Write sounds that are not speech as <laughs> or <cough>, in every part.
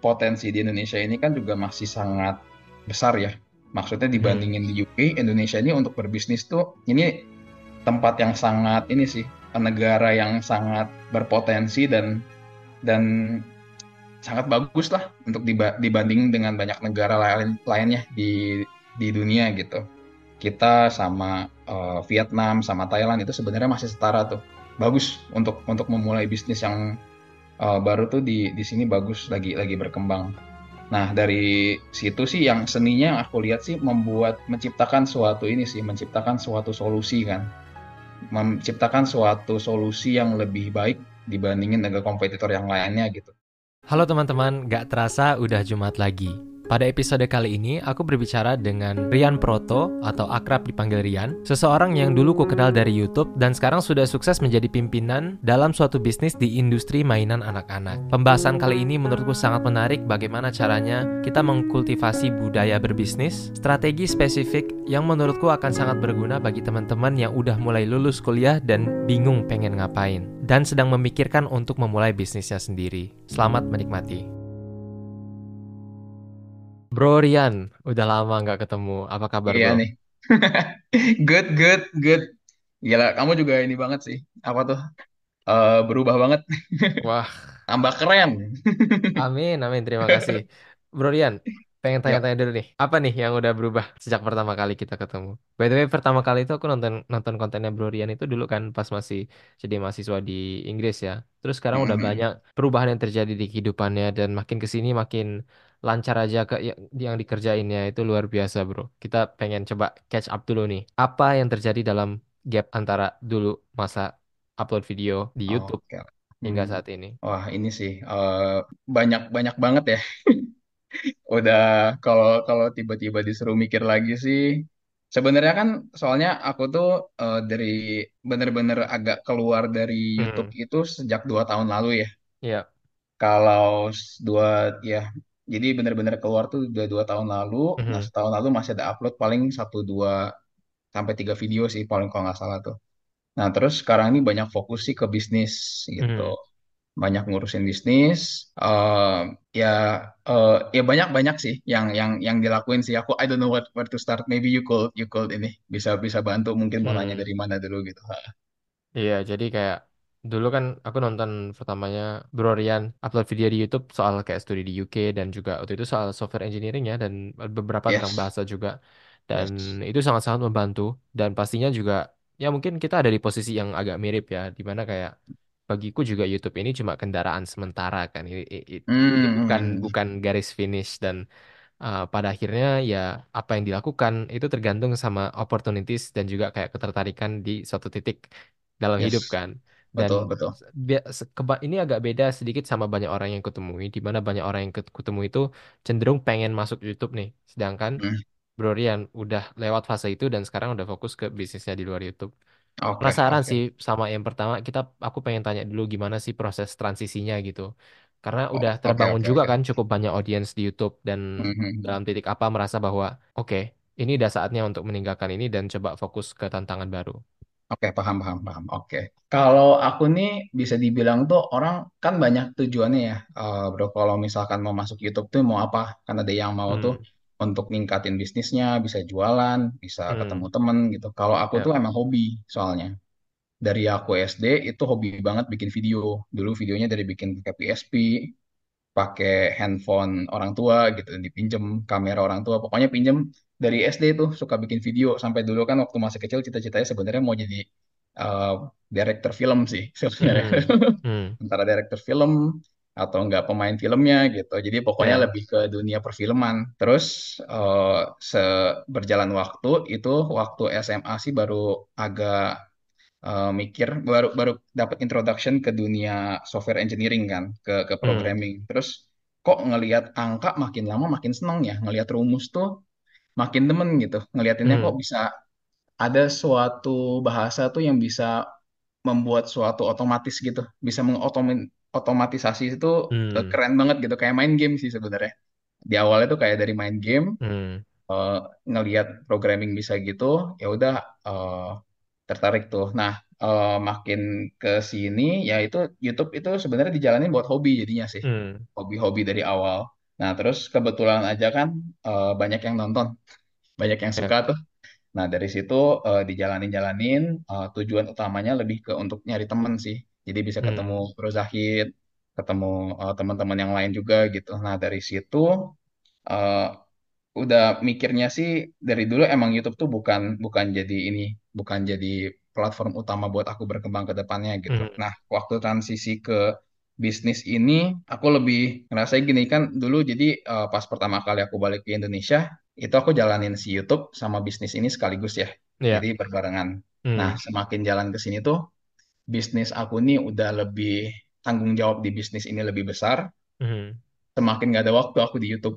potensi di Indonesia ini kan juga masih sangat besar ya. Maksudnya dibandingin di UK, Indonesia ini untuk berbisnis tuh ini tempat yang sangat ini sih negara yang sangat berpotensi dan dan sangat bagus lah untuk dibanding dengan banyak negara lain lainnya di di dunia gitu. Kita sama uh, Vietnam sama Thailand itu sebenarnya masih setara tuh. Bagus untuk untuk memulai bisnis yang uh, baru tuh di di sini bagus lagi lagi berkembang. Nah, dari situ sih yang seninya yang aku lihat sih membuat menciptakan suatu ini sih, menciptakan suatu solusi kan. Menciptakan suatu solusi yang lebih baik dibandingin dengan kompetitor yang lainnya gitu. Halo teman-teman, gak terasa udah Jumat lagi. Pada episode kali ini, aku berbicara dengan Rian Proto atau akrab dipanggil Rian, seseorang yang dulu ku kenal dari YouTube dan sekarang sudah sukses menjadi pimpinan dalam suatu bisnis di industri mainan anak-anak. Pembahasan kali ini menurutku sangat menarik bagaimana caranya kita mengkultivasi budaya berbisnis, strategi spesifik yang menurutku akan sangat berguna bagi teman-teman yang udah mulai lulus kuliah dan bingung pengen ngapain, dan sedang memikirkan untuk memulai bisnisnya sendiri. Selamat menikmati. Bro Rian, udah lama nggak ketemu. Apa kabar Iya bro? nih. <laughs> Good, good, good. Gila, kamu juga ini banget sih. Apa tuh? Eh, berubah banget. <laughs> Wah, Tambah keren. amin, amin. Terima <laughs> kasih. Bro Rian, pengen Yap. tanya-tanya dulu nih. Apa nih yang udah berubah sejak pertama kali kita ketemu? By the way, pertama kali itu aku nonton nonton kontennya Bro Rian itu dulu kan pas masih jadi mahasiswa di Inggris ya. Terus sekarang udah Mhm. banyak perubahan yang terjadi di kehidupannya dan makin ke sini makin lancar aja ke yang, yang dikerjainnya itu luar biasa, Bro. Kita pengen coba catch up dulu nih. Apa yang terjadi dalam gap antara dulu masa upload video di YouTube Oke. hingga Hmm. saat ini? Wah, ini sih eh, banyak banyak banget ya. <laughs> Udah kalau kalau tiba-tiba disuruh mikir lagi sih, sebenarnya kan soalnya aku tuh eh, dari bener-bener agak keluar dari YouTube Hmm, itu sejak dua tahun lalu ya. ya. Kalau s- dua ya, jadi bener-bener keluar tuh udah dua tahun lalu. Nah Mhm, setahun lalu masih ada upload paling satu dua sampai tiga video sih paling kalau nggak salah tuh. Nah terus sekarang ini banyak fokus sih ke bisnis gitu, mhm. banyak ngurusin bisnis. eh ya eh ya banyak banyak sih yang yang yang dilakuin sih. Aku I don't know what where to start. Maybe you could you could ini bisa bisa bantu mungkin mau nanya Hmm. dari mana dulu gitu. Iya, jadi kayak dulu kan aku nonton pertamanya Bro Rian upload video di YouTube soal kayak studi di UK dan juga waktu itu soal software engineering ya dan beberapa tentang Yes, bahasa juga dan yes. itu sangat-sangat membantu dan pastinya juga ya mungkin kita ada di posisi yang agak mirip ya di mana kayak bagiku juga YouTube ini cuma kendaraan sementara kan ini, ini, ini bukan Hmm, bukan garis finish dan uh, pada akhirnya ya apa yang dilakukan itu tergantung sama opportunities dan juga kayak ketertarikan di suatu titik dalam hidup yes. kan. Dan Betul betul. ini agak beda sedikit sama banyak orang yang kutemui, di mana banyak orang yang kutemui itu cenderung pengen masuk YouTube nih. Sedangkan Hmm, Bro Rian udah lewat fase itu dan sekarang udah fokus ke bisnisnya di luar YouTube. Oke Penasaran oke. sih sama yang pertama, kita aku pengen tanya dulu gimana sih proses transisinya gitu. Karena udah Oh, Oke terbangun oke juga oke. kan cukup banyak audiens di YouTube dan Mhm. dalam titik apa merasa bahwa oke, ini udah saatnya untuk meninggalkan ini dan coba fokus ke tantangan baru. Oke, paham, paham, paham. Oke. Kalau aku nih bisa dibilang tuh orang kan banyak tujuannya ya, eh, bro. Kalau misalkan mau masuk YouTube tuh mau apa? Kan ada yang mau tuh Hmm, untuk ningkatin bisnisnya, bisa jualan, bisa ketemu hmm, temen gitu. Kalau aku ya, tuh emang hobi soalnya. Dari aku SD itu hobi banget bikin video. Dulu videonya dari bikin pakai PSP, pakai handphone orang tua gitu, dipinjem kamera orang tua. Pokoknya pinjem dari SD tuh suka bikin video. Sampai dulu kan waktu masih kecil cita-citanya sebenarnya mau jadi uh, director film sih sebenarnya. <laughs> hmm, hmm, Antara director film atau enggak pemain filmnya gitu. Jadi pokoknya ya, lebih ke dunia perfilman. Terus uh, se- berjalan waktu itu waktu SMA sih baru agak uh, mikir baru baru dapat introduction ke dunia software engineering kan ke ke hmm, programming terus kok ngelihat angka makin lama makin seneng ya ngelihat rumus tuh makin demen gitu ngeliatinnya kok hmm, bisa ada suatu bahasa tuh yang bisa membuat suatu otomatis gitu bisa mengotomatisasi itu eh, hmm, keren banget gitu kayak main game sih sebenarnya di awalnya tuh kayak dari main game hmm, eh, ngelihat programming bisa gitu ya udah eh, tertarik tuh. Nah, eh, makin ke sini ya itu YouTube itu sebenarnya dijalanin buat hobi jadinya sih. Hmm. Hobi-hobi dari awal. Nah, terus kebetulan aja kan eh, banyak yang nonton, banyak yang Ya. suka tuh. Nah, dari situ eh, dijalanin-jalanin eh, tujuan utamanya lebih ke untuk nyari temen sih. Jadi bisa ketemu Hmm. Bro Zahid, ketemu eh, teman-teman yang lain juga gitu. Nah, dari situ eh, udah mikirnya sih dari dulu emang YouTube tuh bukan bukan jadi ini, bukan jadi platform utama buat aku berkembang ke depannya gitu. Hmm. Nah, waktu transisi ke bisnis ini, aku lebih ngerasain gini kan dulu jadi eh, pas pertama kali aku balik ke Indonesia, itu aku jalanin si YouTube sama bisnis ini sekaligus ya. Jadi Ya. berbarengan. Nah, Hmm. semakin jalan ke sini tuh bisnis aku nih udah lebih tanggung jawab di bisnis ini lebih besar, Hmm. semakin gak ada waktu aku di YouTube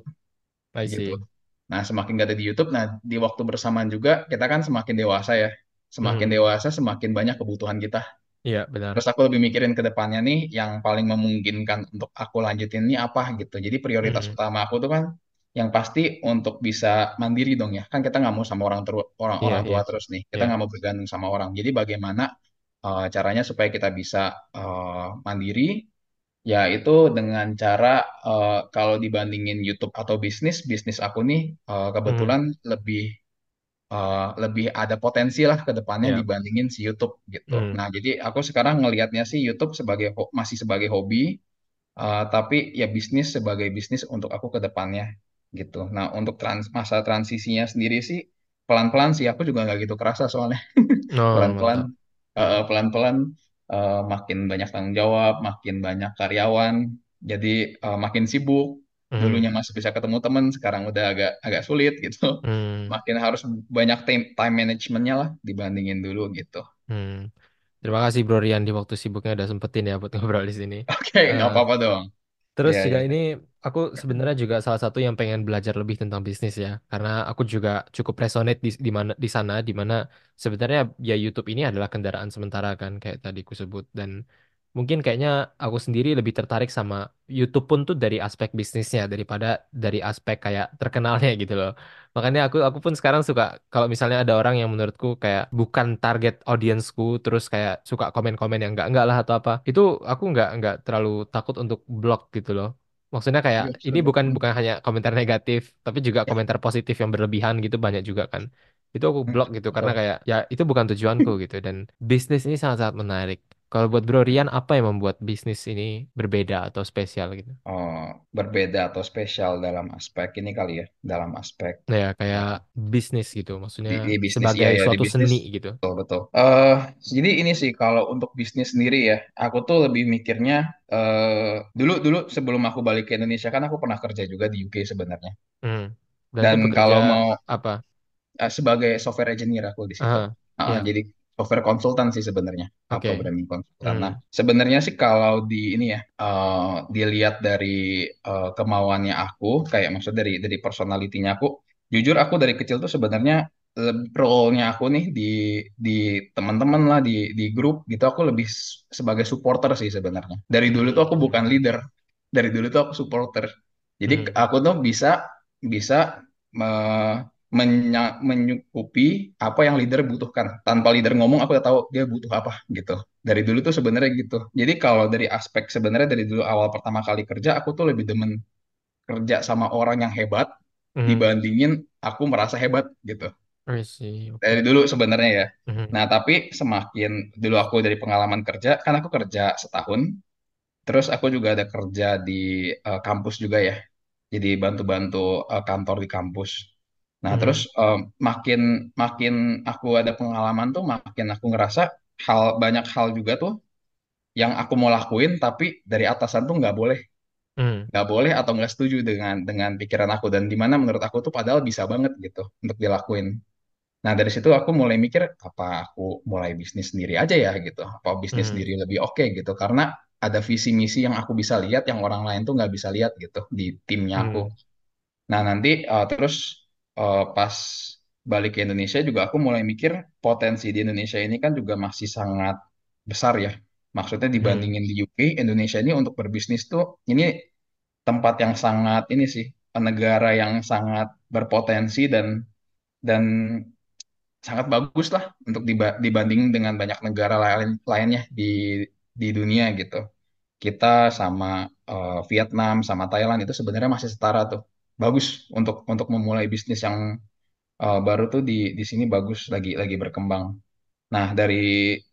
I gitu. see. Nah, semakin gak ada di YouTube, nah di waktu bersamaan juga kita kan semakin dewasa ya. Semakin Hmm. dewasa, semakin banyak kebutuhan kita. Iya, benar. Terus aku lebih mikirin ke depannya nih, yang paling memungkinkan untuk aku lanjutin ini apa gitu. Jadi prioritas Hmm. utama aku tuh kan yang pasti untuk bisa mandiri dong ya. Kan kita nggak mau sama orang teru- orang Iya, orang iya. tua terus nih. Kita Iya. nggak mau bergantung sama orang. Jadi bagaimana eh, caranya supaya kita bisa eh, mandiri Ya, itu dengan cara eh, kalau dibandingin YouTube atau bisnis, bisnis aku nih Hmm. kebetulan lebih eh, lebih ada potensi lah ke depannya Iya. dibandingin si YouTube gitu. Hmm. Nah, jadi aku sekarang ngelihatnya sih YouTube sebagai masih sebagai hobi, eh, tapi ya bisnis sebagai bisnis untuk aku ke depannya gitu. Nah, untuk trans masa transisinya sendiri sih pelan-pelan sih aku juga nggak gitu kerasa soalnya <laughs> Oh, pelan-pelan Hmm. eh, pelan-pelan eh, makin banyak tanggung jawab, makin banyak karyawan, jadi eh, makin sibuk. Hmm. Dulunya masih bisa ketemu teman, sekarang udah agak agak sulit gitu. Hmm. Makin harus banyak time time managementnya lah dibandingin dulu gitu. Hmm. Terima kasih Bro Rian di waktu sibuknya udah sempetin ya buat ngobrol di sini. Oke, nggak Eh, apa-apa dong. Terus Ya, juga ya. ini aku sebenarnya juga salah satu yang pengen belajar lebih tentang bisnis ya, karena aku juga cukup resonate di di mana di sana di mana sebenarnya ya YouTube ini adalah kendaraan sementara kan kayak tadi ku sebut dan mungkin kayaknya aku sendiri lebih tertarik sama YouTube pun tuh dari aspek bisnisnya daripada dari aspek kayak terkenalnya <laughs> gitu loh. Makanya aku aku pun sekarang suka kalau misalnya ada orang yang menurutku kayak bukan target audiensku terus kayak suka komen-komen yang enggak enggak lah atau apa. Itu aku enggak enggak terlalu takut untuk blok gitu loh. Maksudnya kayak Iya, ini bukan bukan hanya komentar negatif, tapi juga Ya, komentar positif yang berlebihan gitu banyak juga kan. Itu aku mm, blok gitu karena kayak ya itu bukan tujuanku gitu dan bisnis ini sangat-sangat menarik. Kalau buat Bro Rian apa yang membuat bisnis ini berbeda atau spesial gitu? Oh, berbeda atau spesial dalam aspek ini kali ya, dalam aspek Ya kayak uh, bisnis gitu, maksudnya di, di bisnis ya sebagai ya di suatu bisnis seni gitu. betul betul. Eh jadi ini sih kalau untuk bisnis sendiri ya, aku tuh lebih mikirnya eh dulu dulu sebelum aku balik ke Indonesia kan aku pernah kerja juga di UK sebenarnya. Hmm. Dan bekerja kalau mau apa? eh, sebagai software engineer aku di situ. Aha, Ah, ya, jadi software konsultan sih sebenarnya, oke. programming konsultan. Nah, Hmm. sebenarnya sih kalau di ini ya, eh, dilihat dari eh, kemauannya aku, kayak maksud dari dari personalitinya aku, jujur aku dari kecil tuh sebenarnya role-nya aku nih di di teman-teman lah di di grup gitu aku lebih sebagai supporter sih sebenarnya. Dari dulu tuh aku bukan Hmm. leader, dari dulu tuh aku supporter. Jadi Hmm. aku tuh bisa bisa menya- menyukupi apa yang leader butuhkan. Tanpa leader ngomong, aku udah tahu dia butuh apa gitu. Dari dulu tuh sebenarnya gitu. Jadi kalau dari aspek sebenarnya dari dulu awal pertama kali kerja, aku tuh lebih demen kerja sama orang yang hebat Hmm. dibandingin aku merasa hebat gitu. I see, Dari oke. dulu sebenarnya ya. Hmm. Nah, tapi semakin dulu aku dari pengalaman kerja, kan aku kerja setahun, terus aku juga ada kerja di eh, kampus juga ya. Jadi bantu-bantu eh, kantor di kampus. Nah, terus Hmm. eh, makin makin aku ada pengalaman tuh makin aku ngerasa hal banyak hal juga tuh yang aku mau lakuin tapi dari atasan tuh nggak boleh, Hmm. nggak boleh atau nggak setuju dengan dengan pikiran aku dan di mana menurut aku tuh padahal bisa banget gitu untuk dilakuin. Nah, dari situ aku mulai mikir apa aku mulai bisnis sendiri aja ya gitu, apa bisnis Hmm. sendiri lebih oke gitu karena ada visi misi yang aku bisa lihat yang orang lain tuh nggak bisa lihat gitu di timnya aku. Hmm. Nah, nanti eh, terus eh, pas balik ke Indonesia juga aku mulai mikir potensi di Indonesia ini kan juga masih sangat besar ya. Maksudnya Hmm. dibandingin di UK, Indonesia ini untuk berbisnis tuh ini tempat yang sangat ini sih, negara yang sangat berpotensi dan dan sangat bagus lah untuk diba- dibanding dengan banyak negara lain lainnya di di dunia gitu. Kita sama eh, Vietnam sama Thailand itu sebenarnya masih setara tuh. Bagus untuk untuk memulai bisnis yang eh, baru tuh di di sini bagus lagi lagi berkembang. Nah, dari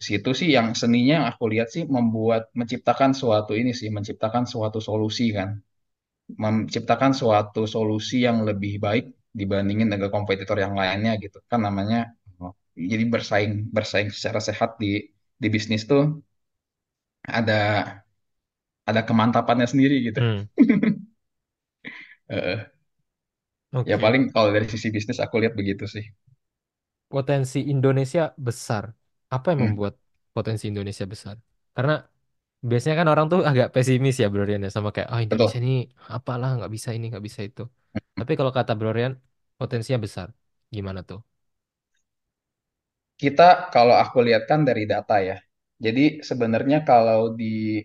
situ sih yang seninya yang aku lihat sih membuat menciptakan suatu ini sih, menciptakan suatu solusi kan. Menciptakan suatu solusi yang lebih baik dibandingin dengan kompetitor yang lainnya gitu. Kan namanya jadi bersaing bersaing secara sehat di di bisnis tuh ada ada kemantapannya sendiri gitu. Hmm, <laughs> Eh, ya paling kalau dari sisi bisnis aku lihat begitu sih. Potensi Indonesia besar. Apa yang Hmm, membuat potensi Indonesia besar? Karena biasanya kan orang tuh <laughs> agak pesimis ya Bro Rian ya sama kayak oh Indonesia betul. ini apalah nggak bisa ini nggak bisa itu. Tapi kalau kata Bro Rian potensinya besar. Gimana tuh? Kita kalau aku lihat kan dari data ya. Jadi sebenarnya kalau di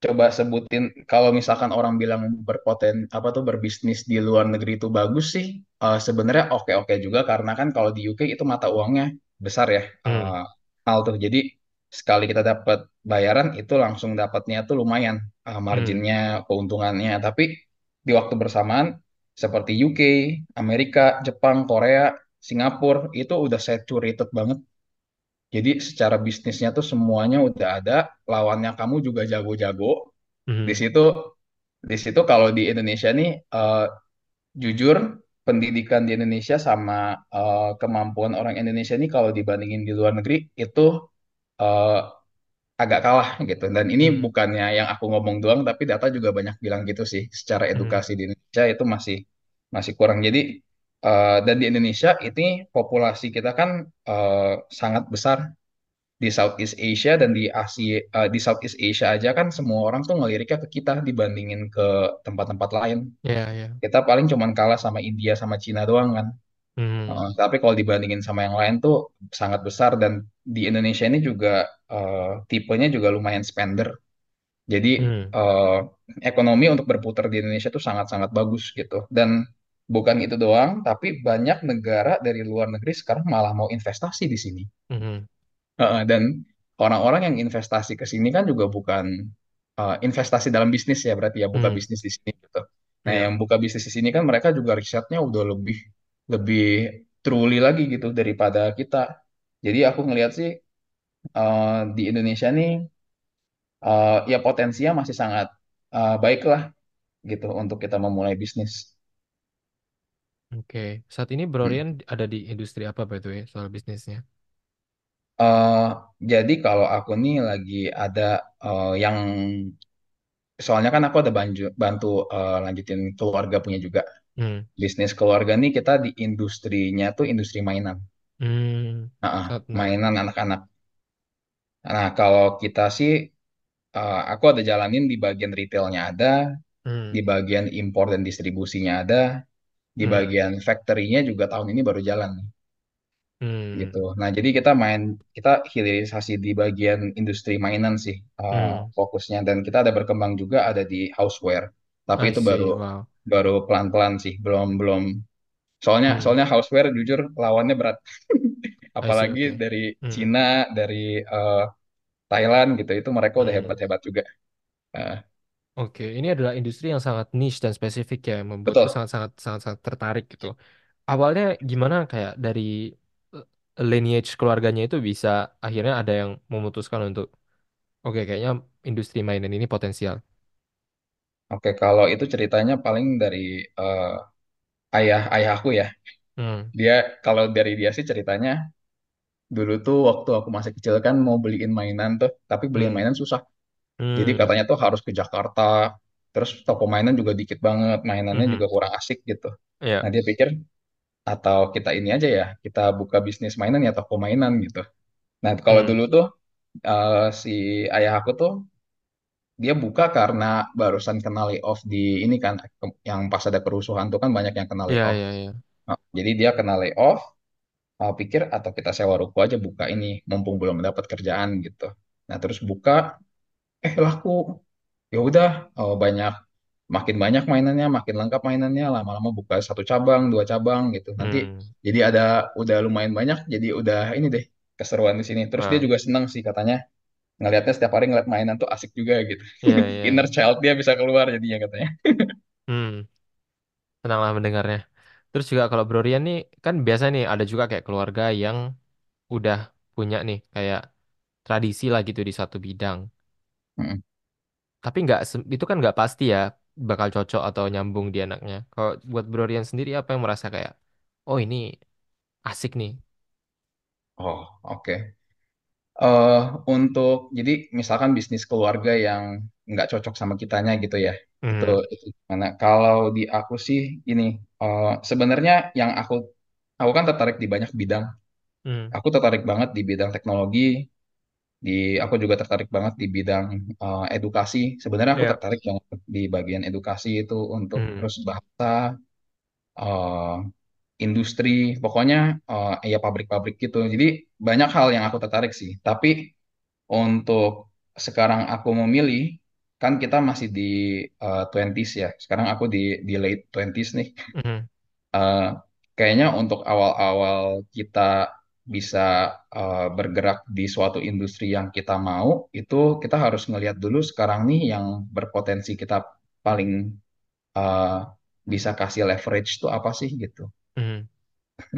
Coba sebutin kalau misalkan orang bilang berpoten apa tuh berbisnis di luar negeri itu bagus sih. eh, sebenarnya oke-oke juga karena kan kalau di UK itu mata uangnya besar ya. Hmm, eh, hal tuh. Jadi sekali kita dapat bayaran itu langsung dapatnya tuh lumayan hmm, marginnya, keuntungannya. Tapi di waktu bersamaan seperti UK, Amerika, Jepang, Korea, Singapura itu udah saturated banget. Jadi secara bisnisnya tuh semuanya udah ada, lawannya kamu juga jago-jago. Di hmm, situ di situ kalau di Indonesia nih eh, jujur pendidikan di Indonesia sama eh, kemampuan orang Indonesia nih kalau dibandingin di luar negeri itu eh, agak kalah gitu. Dan ini hmm, bukannya yang aku ngomong doang tapi data juga banyak bilang gitu sih. Secara hmm, edukasi di Indonesia itu masih masih kurang. Jadi eh, dan di Indonesia ini populasi kita kan eh, sangat besar di Southeast Asia dan di Asia eh, di Southeast Asia aja kan semua orang tuh ngeliriknya ke kita dibandingin ke tempat-tempat lain. ya ya. Kita paling cuman kalah sama India sama Cina doang kan. Hmm, Eh, tapi kalau dibandingin sama yang lain tuh sangat besar dan di Indonesia ini juga eh, tipenya juga lumayan spender. Jadi hmm, eh, ekonomi untuk berputar di Indonesia tuh sangat-sangat bagus gitu. Dan bukan itu doang, tapi banyak negara dari luar negeri sekarang malah mau investasi di sini. hmm, Heeh, dan orang-orang yang investasi ke sini kan juga bukan eh, investasi dalam bisnis ya berarti ya buka hmm, bisnis di sini gitu. Nah yang ya. buka bisnis di sini kan mereka juga risetnya udah lebih lebih truly lagi gitu daripada kita. Jadi aku ngelihat sih eh, di Indonesia nih eh, ya potensinya masih sangat eh, baik lah gitu untuk kita memulai bisnis. Oke. Saat ini Bro Hmm. Rian ada di industri apa by the way soal bisnisnya? Eh, jadi kalau aku nih lagi ada eh, yang soalnya kan aku ada bantu bantu eh, lanjutin keluarga punya juga Hmm, bisnis keluarga nih kita di industrinya tuh industri mainan. hmm, Nah, sangat menarik. mainan anak-anak. Nah, kalau kita sih eh, aku ada jalanin di bagian retailnya ada, di Hmm, bagian impor dan distribusinya ada, di hmm, bagian factory-nya juga tahun ini baru jalan gitu. hmm, Nah, jadi kita main kita hilirisasi di bagian industri mainan sih eh, hmm. fokusnya dan kita ada berkembang juga ada di houseware. Tapi I itu baru see. Wow. baru pelan-pelan sih, belum belum soalnya Hmm, soalnya houseware jujur lawannya berat. <laughs> I see. Apalagi Oke. dari Hmm, Cina, dari eh, Thailand gitu, itu mereka udah hmm. hebat-hebat juga. Eh, Oke, ini adalah industri yang sangat niche dan spesifik ya, yang membuatku betul. sangat-sangat sangat-sangat tertarik gitu. Awalnya gimana kayak dari eh, lineage keluarganya itu bisa akhirnya ada yang memutuskan untuk oke kayaknya industri mainan ini potensial. Oke, kalau itu ceritanya paling dari eh, ayah ayahku ya. Hmm, Dia kalau dari dia sih ceritanya dulu tuh waktu aku masih kecil kan mau beliin mainan tuh, tapi beliin hmm, mainan susah. Jadi hmm, katanya tuh harus ke Jakarta, terus toko mainan juga dikit banget, mainannya hmm. juga kurang asik gitu. Nah Ya, dia pikir atau kita ini aja ya, kita buka bisnis mainan ya toko mainan gitu. Nah kalau hmm, dulu tuh eh, si ayah aku tuh dia buka karena barusan kena layoff di ini kan ke- yang pas ada kerusuhan tuh kan banyak yang kena ya, layoff. ya, ya. Nah, jadi dia kena layoff, uh, pikir atau kita sewa ruko aja buka ini mumpung belum mendapat kerjaan gitu. Nah terus buka, eh laku. Ya udah, oh, banyak makin banyak mainannya, makin lengkap mainannya, lama-lama buka satu cabang, dua cabang gitu. Nanti Hmm. jadi ada udah lumayan banyak, jadi udah ini deh keseruan di sini. Terus dia Nah, juga senang sih katanya ngelihatnya setiap hari ngeliat mainan tuh asik juga gitu. iya iya <laughs> Inner child dia bisa keluar jadinya katanya. Hmm, senanglah mendengarnya. Terus juga kalau Bro Rian nih kan biasa nih ada juga kayak keluarga yang udah punya nih kayak tradisi lah gitu di satu bidang. Mm. Tapi nggak se- itu kan nggak pasti ya bakal cocok atau nyambung di anaknya. Kalau buat Bro Rian sendiri apa yang merasa kayak oh ini asik nih. Oh, oke. eh untuk jadi misalkan bisnis keluarga yang nggak cocok sama kitanya gitu ya itu Hmm, itu mana kalau di aku sih ini eh, sebenarnya yang aku aku kan tertarik di banyak bidang hmm, aku tertarik banget di bidang teknologi di aku juga tertarik banget di bidang eh, edukasi. Sebenarnya aku ya, tertarik banget di bagian edukasi itu untuk hmm, terus bahasa eh, industri pokoknya eh, ya pabrik-pabrik gitu. Jadi banyak hal yang aku tertarik sih. Tapi untuk sekarang aku memilih, kan kita masih di uh, 20s ya. Sekarang aku di di late 20s nih. hmm, Eh, kayaknya untuk awal-awal kita bisa uh, bergerak di suatu industri yang kita mau, itu kita harus ngelihat dulu sekarang nih yang berpotensi kita paling uh, bisa kasih leverage itu apa sih gitu. hmm,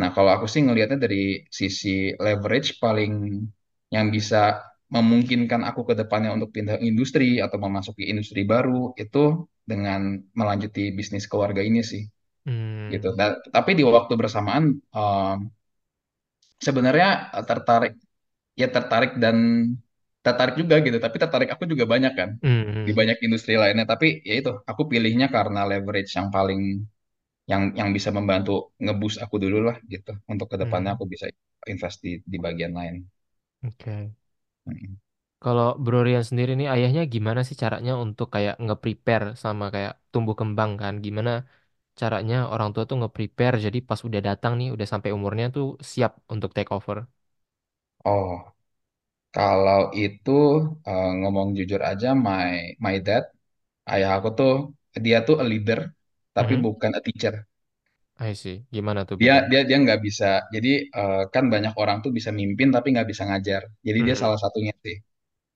Nah, kalau aku sih ngelihatnya dari sisi leverage paling yang bisa memungkinkan aku ke depannya untuk pindah industri atau memasuki industri baru itu dengan melanjuti bisnis keluarga ini sih gitu. hmm, Da- tapi di waktu bersamaan um, sebenarnya tertarik ya tertarik dan tertarik juga gitu. Tapi tertarik aku juga banyak kan hmm, di hmm, banyak industri lainnya. Tapi ya itu aku pilihnya karena leverage yang paling yang yang bisa membantu ngeboost aku dulu lah gitu untuk ke depannya hmm. aku bisa invest di di bagian lain. Oke. Mm. Kalau Bro Rian sendiri nih ayahnya gimana sih caranya untuk kayak nge-prepare sama kayak tumbuh kembang kan? Gimana caranya orang tua tuh nge-prepare jadi pas udah datang nih udah sampai umurnya tuh siap untuk take over. Oh, kalau itu eh, ngomong jujur aja, my my dad, ayah aku tuh dia tuh a leader tapi Mhm. bukan a teacher. I see. Gimana tuh Dia bedanya? dia dia nggak bisa. Jadi eh, kan banyak orang tuh bisa mimpin tapi nggak bisa ngajar. Jadi dia Mhm. salah satunya sih.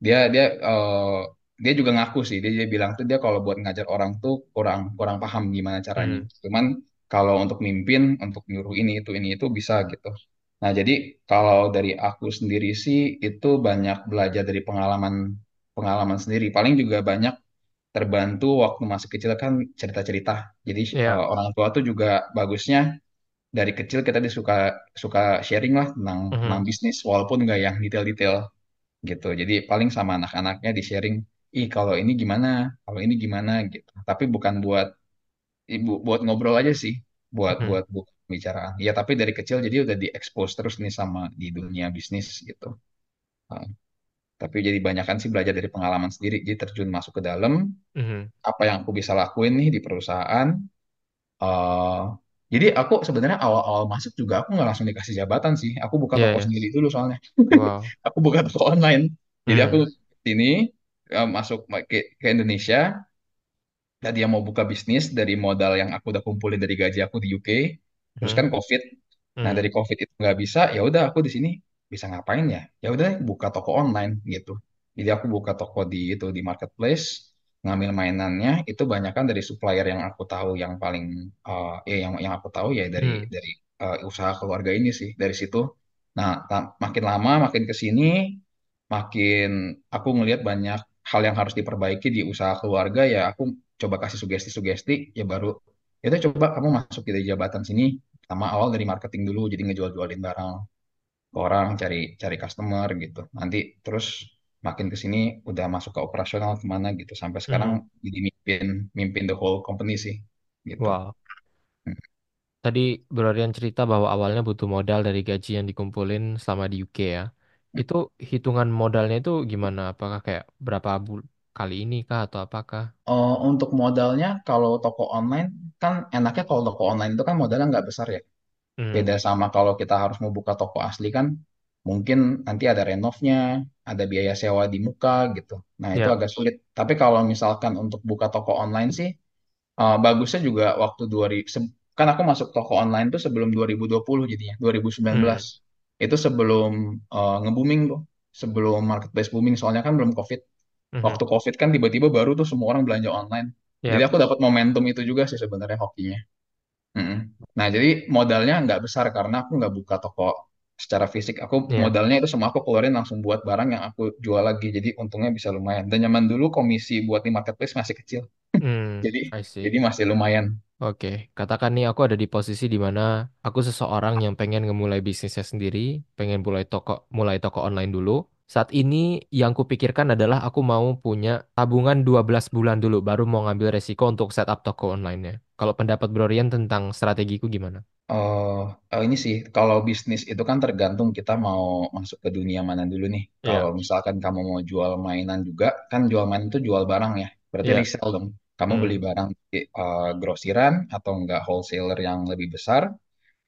dia dia eh, dia juga ngaku sih dia, dia bilang tuh dia kalau buat ngajar orang tuh kurang kurang paham gimana caranya Mhm. cuman kalau untuk mimpin untuk nyuruh ini itu ini itu bisa gitu nah jadi kalau dari aku sendiri sih itu banyak belajar dari pengalaman pengalaman sendiri paling juga banyak terbantu waktu masih kecil kan cerita-cerita jadi Iya. eh, orang tua tuh juga bagusnya dari kecil kita dia suka sharing lah tentang tentang Mhm. bisnis walaupun nggak yang detail-detail gitu. Jadi paling sama anak-anaknya di sharing, ih kalau ini gimana, kalau ini gimana gitu. Tapi bukan buat ibu buat ngobrol aja sih, buat Mhm. buat buat pembicaraan. Ya tapi dari kecil jadi udah diekspos terus nih sama di dunia bisnis gitu. Nah, tapi jadi banyakan sih belajar dari pengalaman sendiri. Jadi terjun masuk ke dalam, Mhm. apa yang aku bisa lakuin nih di perusahaan. eh jadi aku sebenarnya awal-awal masuk juga aku nggak langsung dikasih jabatan sih. Aku buka Iya toko ya. sendiri dulu soalnya. Wow. <laughs> Aku buka toko online. Jadi aku Mhm. Eh, masuk ke, ke Indonesia. Dan dia mau buka bisnis dari modal yang aku udah kumpulin dari gaji aku di UK. Terus Mhm. kan COVID. Nah dari Mhm. COVID itu nggak bisa, ya udah aku di sini bisa ngapain ya? Ya udah buka toko online gitu. Jadi aku buka toko di itu di marketplace, ngambil mainannya. Itu banyak kan dari supplier yang aku tahu yang paling eh ya yang yang aku tahu ya dari Mhm. dari eh, usaha keluarga ini sih dari situ. Nah makin lama makin ke sini makin aku ngelihat banyak hal yang harus diperbaiki di usaha keluarga ya aku coba kasih sugesti-sugesti ya baru ya udah coba kamu masuk di jabatan sini sama awal dari marketing dulu jadi ngejual-jualin barang ke orang cari cari customer gitu nanti terus makin ke sini udah masuk ke operasional ke mana gitu sampai sekarang Mhm. jadi mimpin mimpin the whole company sih gitu Wow. Hmm. Tadi Bro Rian cerita bahwa awalnya butuh modal dari gaji yang dikumpulin selama di UK ya. Itu hitungan modalnya itu gimana? Apakah kayak berapa bul kali ini kah atau apakah? Oh, untuk modalnya kalau toko online kan enaknya kalau toko online itu kan modalnya nggak besar ya Hmm. Beda sama kalau kita harus mau buka toko asli kan, mungkin nanti ada renovnya, ada biaya sewa di muka gitu. Nah, itu Ya. agak sulit. Tapi kalau misalkan untuk buka toko online sih, Uh, bagusnya juga waktu 2000 se- kan aku masuk toko online tuh sebelum 2020 jadinya 2019 Hmm. Itu sebelum uh, nge-booming tuh sebelum marketplace booming soalnya kan belum COVID Mhm. waktu COVID kan tiba-tiba baru tuh semua orang belanja online jadi Yap. aku dapat momentum itu juga sih sebenarnya hokinya Mm-mm. Nah jadi modalnya nggak besar karena aku nggak buka toko secara fisik aku Iya. modalnya itu semua aku keluarin langsung buat barang yang aku jual lagi jadi untungnya bisa lumayan dan zaman dulu komisi buat di marketplace masih kecil Hmm. <laughs> jadi jadi masih lumayan Oke, katakan nih aku ada di posisi di mana aku seseorang yang pengen ngemulai bisnisnya sendiri, pengen mulai toko mulai toko online dulu. Saat ini yang kupikirkan adalah aku mau punya tabungan 12 bulan dulu baru mau ngambil resiko untuk setup toko online-nya. Kalau pendapat Brorian tentang strategiku gimana? Oh, oh, ini sih, kalau bisnis itu kan tergantung kita mau masuk ke dunia mana dulu nih. Kalau Iya, misalkan kamu mau jual mainan juga, kan jual mainan itu jual barang ya. Berarti iya. resell dong. Kamu beli Hmm, barang di eh, grosiran atau enggak wholesaler yang lebih besar,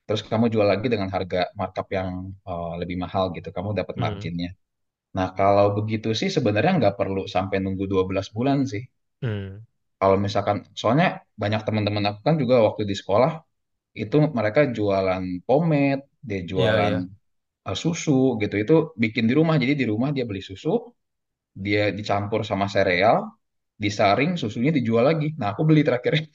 terus kamu jual lagi dengan harga markup yang eh, lebih mahal gitu. Kamu dapat hmm, marginnya. Nah, kalau begitu sih sebenarnya nggak perlu sampai nunggu 12 bulan sih. hmm. Kalau misalkan, soalnya banyak teman-teman aku kan juga waktu di sekolah itu mereka jualan pomade, dia Iya, jualan uh, susu gitu. Itu bikin di rumah. Jadi di rumah dia beli susu, dia dicampur sama sereal, disaring, susunya dijual lagi. Nah, aku beli terakhir. <laughs>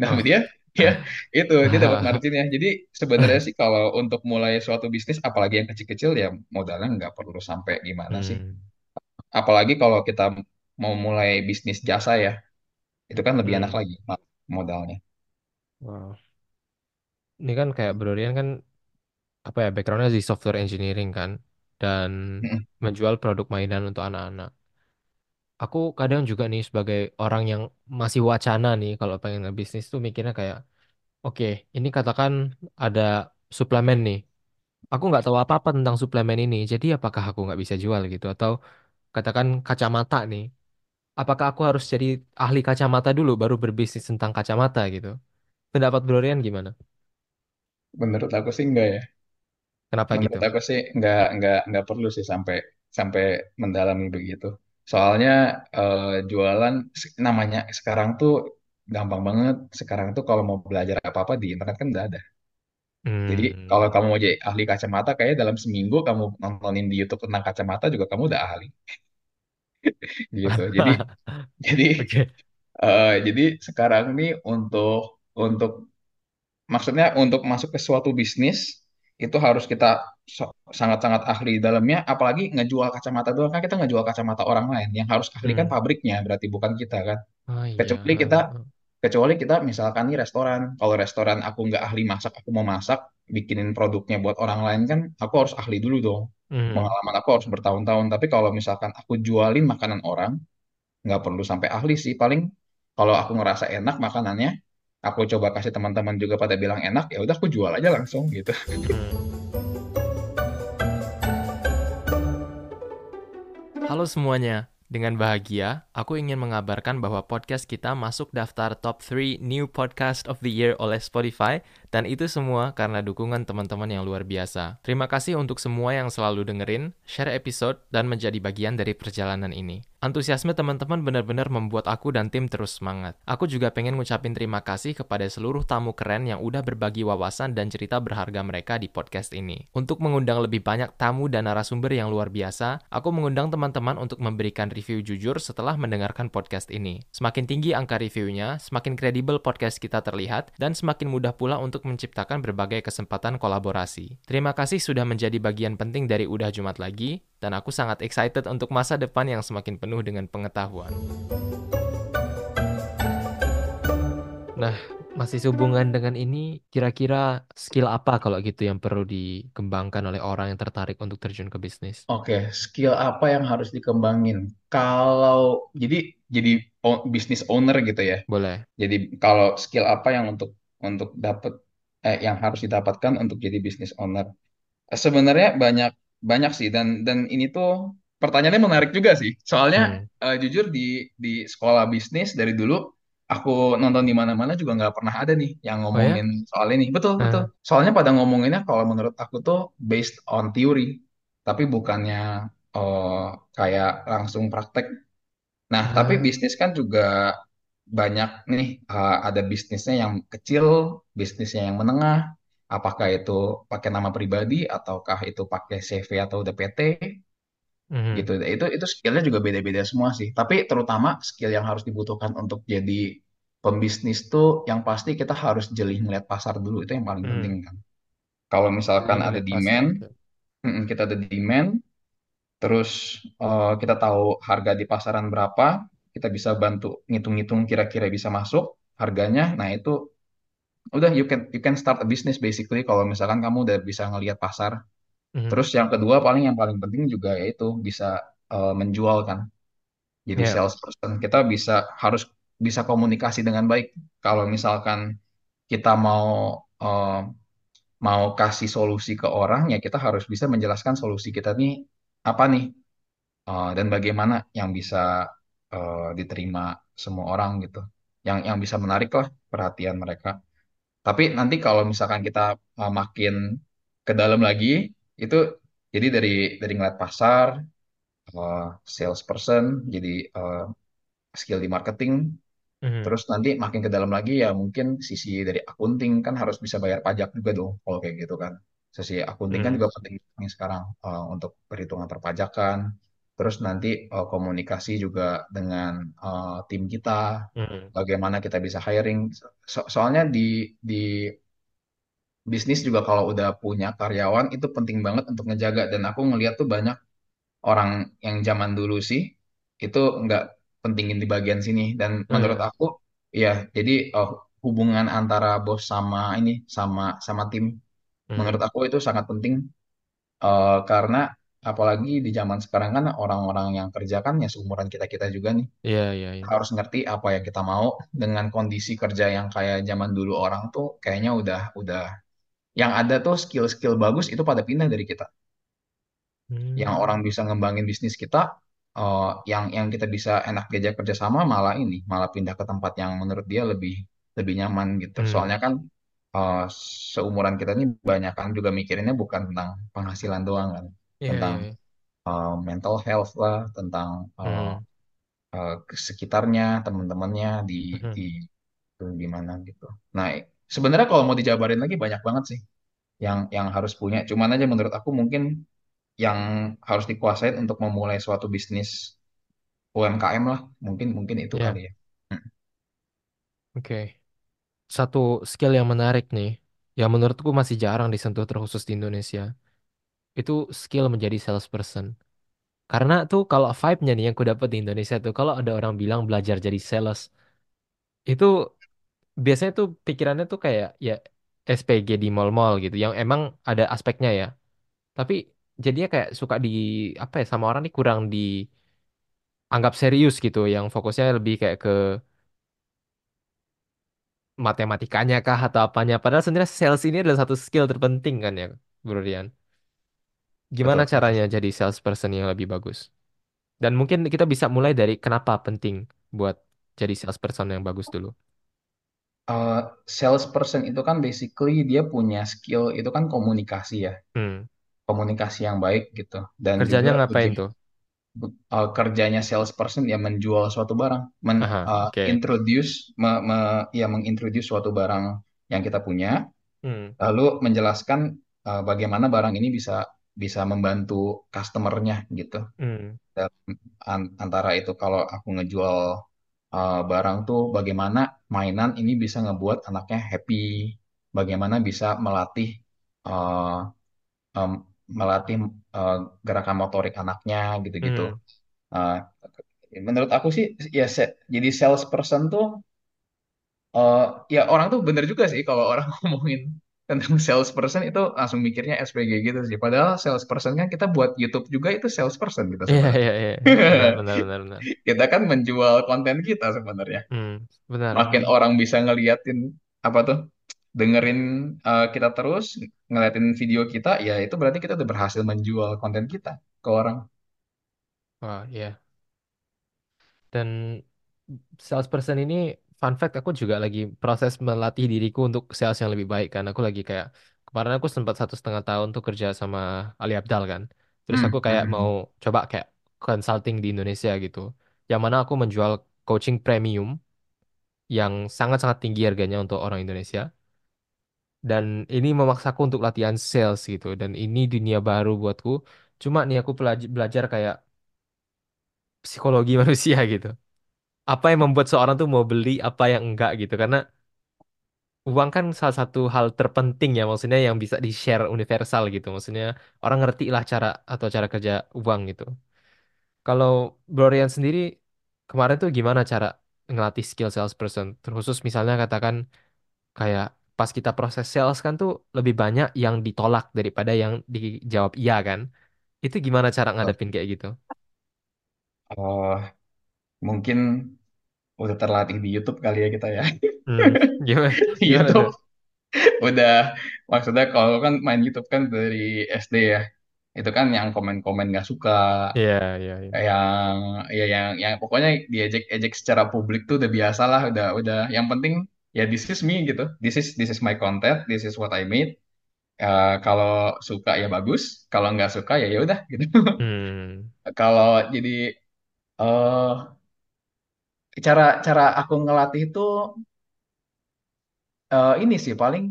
Nah, Oh. dia ya <laughs> itu dia dapat marginnya. Jadi sebenarnya sih kalau untuk mulai suatu bisnis, apalagi yang kecil-kecil ya modalnya nggak perlu sampai gimana sih. Hmm, Apalagi kalau kita mau mulai bisnis jasa ya, itu kan lebih enak hmm. lagi modalnya. Wow. Ini kan kayak Brorian kan apa ya backgroundnya di software engineering kan dan Mm-mm. menjual produk mainan untuk anak-anak. Aku kadang juga nih sebagai orang yang masih wacana nih kalau pengen ngebisnis tuh mikirnya kayak oke ini katakan ada suplemen nih. Aku nggak tahu apa-apa tentang suplemen ini. Jadi apakah aku nggak bisa jual gitu atau katakan kacamata nih. Apakah aku harus jadi ahli kacamata dulu baru berbisnis tentang kacamata gitu? Pendapat Brorian gimana? Menurut aku sih enggak ya. Kenapa gitu? Menurut aku sih nggak nggak nggak perlu sih sampai sampai mendalami begitu. Soalnya eh, jualan se- namanya sekarang tuh gampang banget. Sekarang tuh kalau mau belajar apa-apa di internet kan udah ada. Jadi Hmm. kalau kamu mau jadi ahli kacamata, kayak dalam seminggu kamu nontonin di YouTube tentang kacamata juga kamu udah ahli <laughs> gitu. Jadi <laughs> jadi Oke. eh, jadi sekarang nih untuk untuk Maksudnya untuk masuk ke suatu bisnis itu harus kita sangat-sangat ahli dalamnya, apalagi ngejual kacamata doang kan kita ngejual kacamata orang lain. Yang harus ahli kan Hmm. pabriknya, berarti bukan kita kan. Oh iya. Kecuali kita kecuali kita misalkan nih restoran. Kalau restoran aku nggak ahli masak, aku mau masak, bikinin produknya buat orang lain kan, aku harus ahli dulu dong. Hmm. Pengalaman aku harus bertahun-tahun. Tapi kalau misalkan aku jualin makanan orang, nggak perlu sampai ahli sih paling kalau aku ngerasa enak makanannya aku coba kasih teman-teman juga pada bilang enak ya udah aku jual aja langsung gitu Hmm. Halo semuanya. Dengan bahagia, aku ingin mengabarkan bahwa podcast kita masuk daftar top 3 New Podcast of the Year oleh Spotify dan itu semua karena dukungan teman-teman yang luar biasa. Terima kasih untuk semua yang selalu dengerin, share episode, dan menjadi bagian dari perjalanan ini. Antusiasme teman-teman benar-benar membuat aku dan tim terus semangat. Aku juga pengen ngucapin terima kasih kepada seluruh tamu keren yang udah berbagi wawasan dan cerita berharga mereka di podcast ini. Untuk mengundang lebih banyak tamu dan narasumber yang luar biasa, aku mengundang teman-teman untuk memberikan review jujur setelah mendengarkan podcast ini. Semakin tinggi angka reviewnya, semakin kredibel podcast kita terlihat, dan semakin mudah pula untuk menciptakan berbagai kesempatan kolaborasi. Terima kasih sudah menjadi bagian penting dari Udah Jumat Lagi, dan aku sangat excited untuk masa depan yang semakin penuh dengan pengetahuan. Nah, masih sehubungan dengan ini, kira-kira skill apa kalau gitu yang perlu dikembangkan oleh orang yang tertarik untuk terjun ke bisnis? oke skill apa yang harus dikembangin kalau jadi jadi business owner gitu ya Boleh. jadi kalau skill apa yang untuk untuk dapat eh, yang harus didapatkan untuk jadi business owner Sebenarnya banyak banyak sih dan dan ini tuh pertanyaannya menarik juga sih. Soalnya Hmm. eh, jujur di di sekolah bisnis dari dulu aku nonton di mana-mana juga nggak pernah ada nih yang Oh ya? ngomongin soal ini. Betul betul. Nah, Soalnya pada ngomonginnya kalau menurut aku tuh based on theory, tapi bukannya eh, kayak langsung praktek. Nah tapi ah, bisnis kan juga banyak nih uh, ada bisnisnya yang kecil, bisnisnya yang menengah, apakah itu pakai nama pribadi ataukah itu pakai CV atau udah PT Mhm. gitu. Itu itu skillnya juga beda-beda semua sih. Tapi terutama skill yang harus dibutuhkan untuk jadi pembisnis tuh yang pasti kita harus jeli ngeliat pasar dulu itu yang paling penting Hmm. kan. Kalau misalkan Jadi ada demand, mm, kita ada demand, terus eh, kita tahu harga di pasaran berapa, kita bisa bantu ngitung-ngitung kira-kira bisa masuk harganya. Nah itu udah you can you can start a business basically kalau misalkan kamu udah bisa ngelihat pasar. Mhm. Terus yang kedua paling yang paling penting juga yaitu bisa eh, menjual kan. Jadi Ya. salesperson kita bisa harus bisa komunikasi dengan baik. Kalau misalkan kita mau eh, mau kasih solusi ke orang ya kita harus bisa menjelaskan solusi kita nih apa nih eh, dan bagaimana yang bisa eh, diterima semua orang gitu. Yang yang bisa menarik lah perhatian mereka. Tapi nanti kalau misalkan kita uh, makin ke dalam lagi, itu jadi dari dari ngeliat pasar, uh, salesperson, jadi uh, skill di marketing, Mhm. terus nanti makin ke dalam lagi ya mungkin sisi dari akunting kan harus bisa bayar pajak juga dong kalau kayak gitu kan. Sisi akunting kan Hmm. juga penting sekarang uh, untuk perhitungan perpajakan. Terus nanti uh, komunikasi juga dengan uh, tim kita, Mhm. bagaimana kita bisa hiring. So- soalnya di di bisnis juga kalau udah punya karyawan itu penting banget untuk ngejaga dan aku ngeliat tuh banyak orang yang zaman dulu sih itu nggak pentingin di bagian sini dan menurut Mhm. aku ya jadi eh, hubungan antara bos sama ini sama sama tim menurut Mhm. aku itu sangat penting eh, karena apalagi di zaman sekarang kan orang-orang yang kerja kan ya seumuran kita-kita juga nih Iya, iya, iya. harus ngerti apa yang kita mau dengan kondisi kerja yang kayak zaman dulu orang tuh kayaknya udah udah yang ada tuh skill-skill bagus itu pada pindah dari kita. Yang Hmm. orang bisa ngembangin bisnis kita, eh, yang yang kita bisa enak diajak kerjasama malah ini, malah pindah ke tempat yang menurut dia lebih lebih nyaman gitu. Hmm. Soalnya kan eh, seumuran kita ini banyak kan juga mikirinnya bukan tentang penghasilan doang kan, Iya, tentang iya, iya. eh, mental health lah, tentang Mhm. eh, sekitarnya, teman-temannya di Mhm. di di mana gitu. Nah, sebenarnya kalau mau dijabarin lagi banyak banget sih yang yang harus punya. Cuman aja menurut aku mungkin yang harus dikuasain untuk memulai suatu bisnis UMKM lah. Mungkin mungkin itu kali Ya, ya. Hmm. oke. Satu skill yang menarik nih, yang menurutku masih jarang disentuh terkhusus di Indonesia, itu skill menjadi salesperson. Karena tuh kalau vibe-nya nih yang ku dapat di Indonesia tuh, kalau ada orang bilang belajar jadi sales, itu biasanya tuh pikirannya tuh kayak ya SPG di mall-mall gitu, yang emang ada aspeknya ya. Tapi jadinya kayak suka di apa ya sama orang nih kurang dianggap serius gitu, yang fokusnya lebih kayak ke matematikanya kah atau apanya. Padahal sebenarnya sales ini adalah satu skill terpenting kan ya, Bro Rian. Gimana Betul, caranya jadi salesperson yang lebih bagus? Dan mungkin kita bisa mulai dari kenapa penting buat jadi salesperson yang bagus dulu. Uh, salesperson itu kan basically dia punya skill itu kan komunikasi ya, Hmm. komunikasi yang baik gitu. Dan Kerjanya juga ngapain tuh? uh, kerjanya salesperson ya menjual suatu barang, men Aha, uh, oke. introduce, me, me- ya mengintroduce suatu barang yang kita punya, Hmm. lalu menjelaskan uh, bagaimana barang ini bisa bisa membantu customernya gitu. Hmm. Dan an- antara itu kalau aku ngejual uh, barang tuh bagaimana mainan ini bisa ngebuat anaknya happy, bagaimana bisa melatih uh, um, melatih uh, gerakan motorik anaknya gitu-gitu. Hmm. Uh, menurut aku sih ya se- jadi salesperson tuh uh, ya orang tuh bener juga sih kalau orang <laughs> ngomongin tentang <laughs> salesperson itu langsung mikirnya SPG gitu sih. Padahal salesperson kan kita buat YouTube juga itu salesperson kita Iya, sebenarnya. iya, iya. <laughs> Benar, benar, benar, benar. Kita kan menjual konten kita sebenarnya. Hmm. Benar. Makin orang bisa ngeliatin apa tuh, dengerin uh, kita terus, ngeliatin video kita, ya itu berarti kita udah berhasil menjual konten kita ke orang. Wah, iya. Dan salesperson ini, fun fact, aku juga lagi proses melatih diriku untuk sales yang lebih baik kan. Aku lagi kayak, kemarin aku sempat satu setengah tahun tuh kerja sama Ali Abdal kan. Terus Hmm, aku kayak mau hmm, coba kayak consulting di Indonesia gitu. Yang mana aku menjual coaching premium yang sangat-sangat tinggi harganya untuk orang Indonesia. Dan ini memaksaku untuk latihan sales gitu. Dan ini dunia baru buatku. Cuma nih aku belajar kayak psikologi <laughs> manusia gitu. Apa yang membuat seorang tuh mau beli, apa yang enggak gitu. Karena uang kan salah satu hal terpenting ya. Maksudnya yang bisa di-share universal gitu. Maksudnya orang ngerti lah cara atau cara kerja uang gitu. Kalau Blorian sendiri kemarin tuh gimana cara ngelatih skill salesperson? Terkhusus misalnya katakan kayak pas kita proses sales kan tuh lebih banyak yang ditolak daripada yang dijawab iya kan. Itu gimana cara ngadepin kayak gitu? Oh, mungkin udah terlatih di YouTube kali ya kita ya. Hmm, gimana? <laughs> YouTube udah maksudnya kalau kan main YouTube kan dari SD ya. Itu kan yang komen-komen nggak suka, Iya, iya, iya. yang ya yang yang pokoknya diejek-ejek secara publik tuh udah biasa lah, udah udah yang penting ya this is me gitu. This is this is my content, this is what I made. Eh, kalau suka ya bagus, kalau nggak suka ya ya udah gitu. Hmm, <laughs> Kalau jadi eh cara cara aku ngelatih itu eh, ini sih paling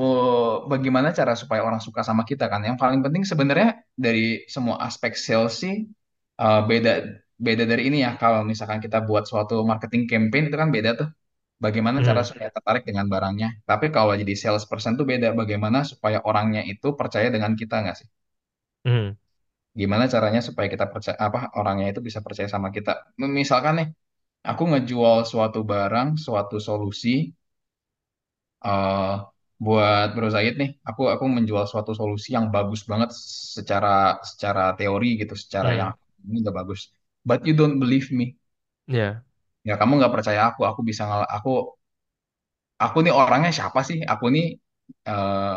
oh, bagaimana cara supaya orang suka sama kita kan. Yang paling penting sebenarnya dari semua aspek sales sih eh, beda beda dari ini ya. Kalau misalkan kita buat suatu marketing campaign itu kan beda tuh. Bagaimana cara hmm, supaya tertarik dengan barangnya. Tapi kalau jadi salesperson tuh beda. Bagaimana supaya orangnya itu percaya dengan kita nggak sih? hmm, Gimana caranya supaya kita percaya apa orangnya itu bisa percaya sama kita. Misalkan nih, aku ngejual suatu barang, suatu solusi eh buat Bro Zaid nih, aku aku menjual suatu solusi yang bagus banget secara secara teori gitu, secara yang hmm, ini udah bagus. But you don't believe me. ya, Ya kamu nggak percaya aku, aku bisa ngal aku aku nih orangnya siapa sih? Aku nih eh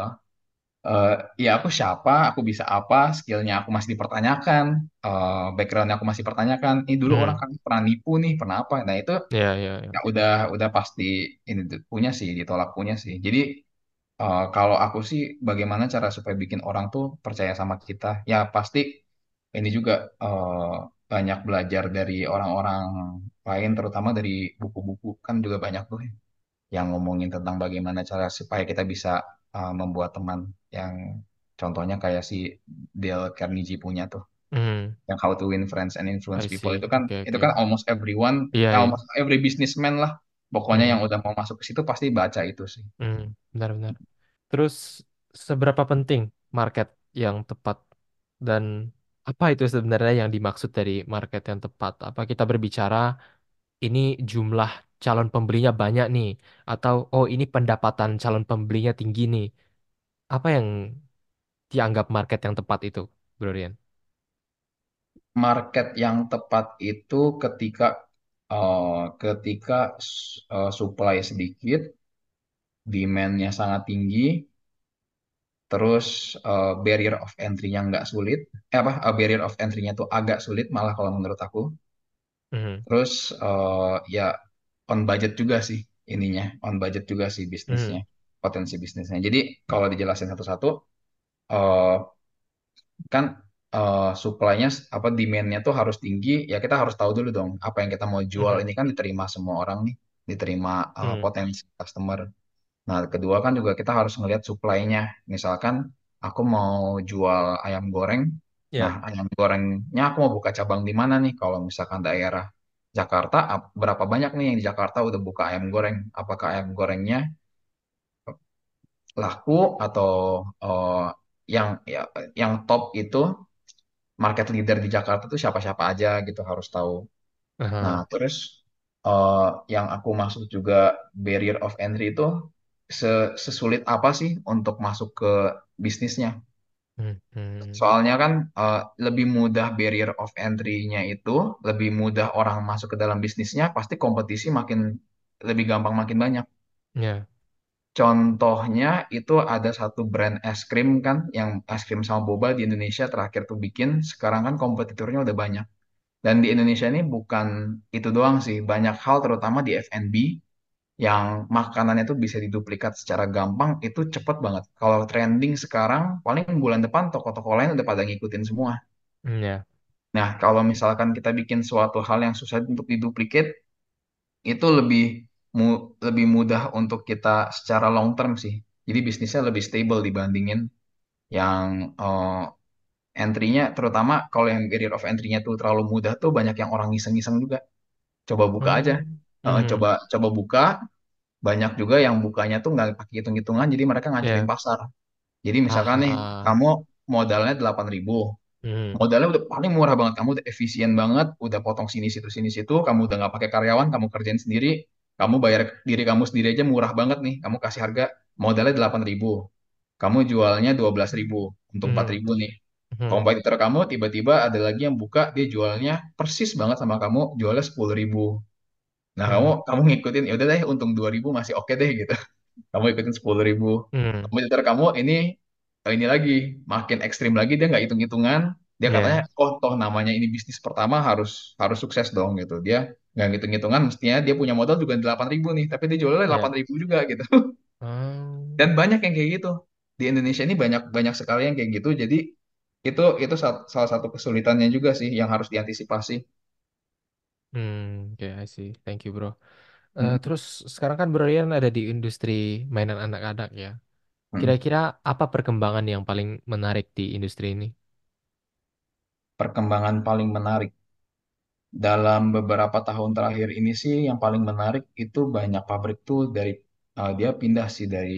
eh, ya aku siapa, aku bisa apa, skillnya aku masih dipertanyakan, eh backgroundnya aku masih dipertanyakan. Ini dulu orang hmm, kan pernah nipu nih, pernah apa? Nah itu ya, ya, ya ya. udah udah pasti ini punya sih, ditolak punya sih. Jadi Eh, kalau aku sih bagaimana cara supaya bikin orang tuh percaya sama kita? Ya pasti ini juga eh, banyak belajar dari orang-orang lain, terutama dari buku-buku kan juga banyak tuh yang ngomongin tentang bagaimana cara supaya kita bisa eh, membuat teman. Yang contohnya kayak si Dale Carnegie punya tuh, Hmm, yang How to Win Friends and Influence I People see. itu kan Oke, itu kan almost everyone, eh, iya. almost every businessman lah. Pokoknya yang Hmm, udah mau masuk ke situ pasti baca itu sih. hmm, benar-benar. Terus seberapa penting market yang tepat dan apa itu sebenarnya yang dimaksud dari market yang tepat? Apa kita berbicara ini jumlah calon pembelinya banyak nih atau oh ini pendapatan calon pembelinya tinggi nih. Apa yang dianggap market yang tepat itu, Bro Rian? market yang tepat itu ketika eh, ketika eh, supply sedikit, demand-nya sangat tinggi, terus eh, barrier of entry-nya nggak sulit, eh apa eh, barrier of entry-nya tuh agak sulit malah kalau menurut aku. Mhm, Terus eh, ya on budget juga sih ininya, on budget juga sih bisnisnya, mhm, potensi bisnisnya. Jadi kalau dijelasin satu-satu, eh, kan eh, supply-nya apa demand-nya tuh harus tinggi ya kita harus tahu dulu dong apa yang kita mau jual. Mhm, ini kan diterima semua orang nih diterima eh, mhm. potensi customer. Nah kedua kan juga kita harus ngelihat supply-nya. Misalkan aku mau jual ayam goreng. Nah Ya, ayam gorengnya aku mau buka cabang di mana nih? Kalau misalkan daerah Jakarta ap- berapa banyak nih yang di Jakarta udah buka ayam goreng apakah ayam gorengnya laku atau eh, yang ya, yang top itu market leader di Jakarta tuh siapa-siapa aja gitu harus tahu. Nah, aha, terus eh, yang aku maksud juga barrier of entry itu se- sesulit apa sih untuk masuk ke bisnisnya? Mhm, mhm. Soalnya kan eh, lebih mudah barrier of entry-nya itu, lebih mudah orang masuk ke dalam bisnisnya, pasti kompetisi makin lebih gampang makin banyak. Ya, Contohnya itu ada satu brand es krim kan, yang es krim sama boba di Indonesia terakhir tuh bikin, sekarang kan kompetitornya udah banyak. Dan di Indonesia ini bukan itu doang sih, banyak hal terutama di F&B yang makanannya tuh bisa diduplikat secara gampang, itu cepet banget. Kalau trending sekarang, paling bulan depan toko-toko lain udah pada ngikutin semua. mm, ya, Nah, kalau misalkan kita bikin suatu hal yang susah untuk diduplikat, itu lebih mu- lebih mudah untuk kita secara long term sih. Jadi bisnisnya lebih stable dibandingin yang eh, entry-nya, terutama kalau yang barrier of entry-nya tuh terlalu mudah tuh banyak yang orang iseng-iseng juga. Coba buka aja. Hmm. Eh, Mhm. coba coba buka, banyak juga yang bukanya tuh nggak pakai hitung-hitungan, jadi mereka ngancurin Ya. pasar. Jadi misalkan nih, Ah. kamu modalnya 8.000, Mhm. modalnya udah paling murah banget, kamu udah efisien banget, udah potong sini situ sini situ, kamu udah nggak pakai karyawan, kamu kerjain sendiri, kamu bayar diri kamu sendiri aja murah banget nih, kamu kasih harga modalnya 8.000, kamu jualnya 12.000, untuk empat Mhm. ribu nih. Mhm. Kompetitor kamu tiba-tiba ada lagi yang buka, dia jualnya persis banget sama kamu, jualnya 10.000. Nah, kamu Mhm. kamu ngikutin, ya udah deh, untung 2.000 masih oke deh gitu <laughs> kamu ikutin sepuluh ribu Mhm. komputer kamu ini eh, ini lagi makin ekstrim lagi dia nggak hitung hitungan dia katanya Ya. oh toh namanya ini bisnis pertama harus harus sukses dong gitu dia nggak hitung hitungan mestinya dia punya modal juga delapan ribu nih tapi dia jualnya delapan Ya. ribu juga gitu Hmm. dan banyak yang kayak gitu di Indonesia ini banyak banyak sekali yang kayak gitu jadi itu itu sa- salah satu kesulitannya juga sih yang harus diantisipasi Hmm. Oke, I see. Thank you, bro. Eh, Mm, terus sekarang kan Brian ada di industri mainan anak-anak ya. mm. Kira-kira apa perkembangan yang paling menarik di industri ini? perkembangan paling menarik Dalam beberapa tahun terakhir ini sih yang paling menarik itu banyak pabrik tuh dari uh, dia pindah sih dari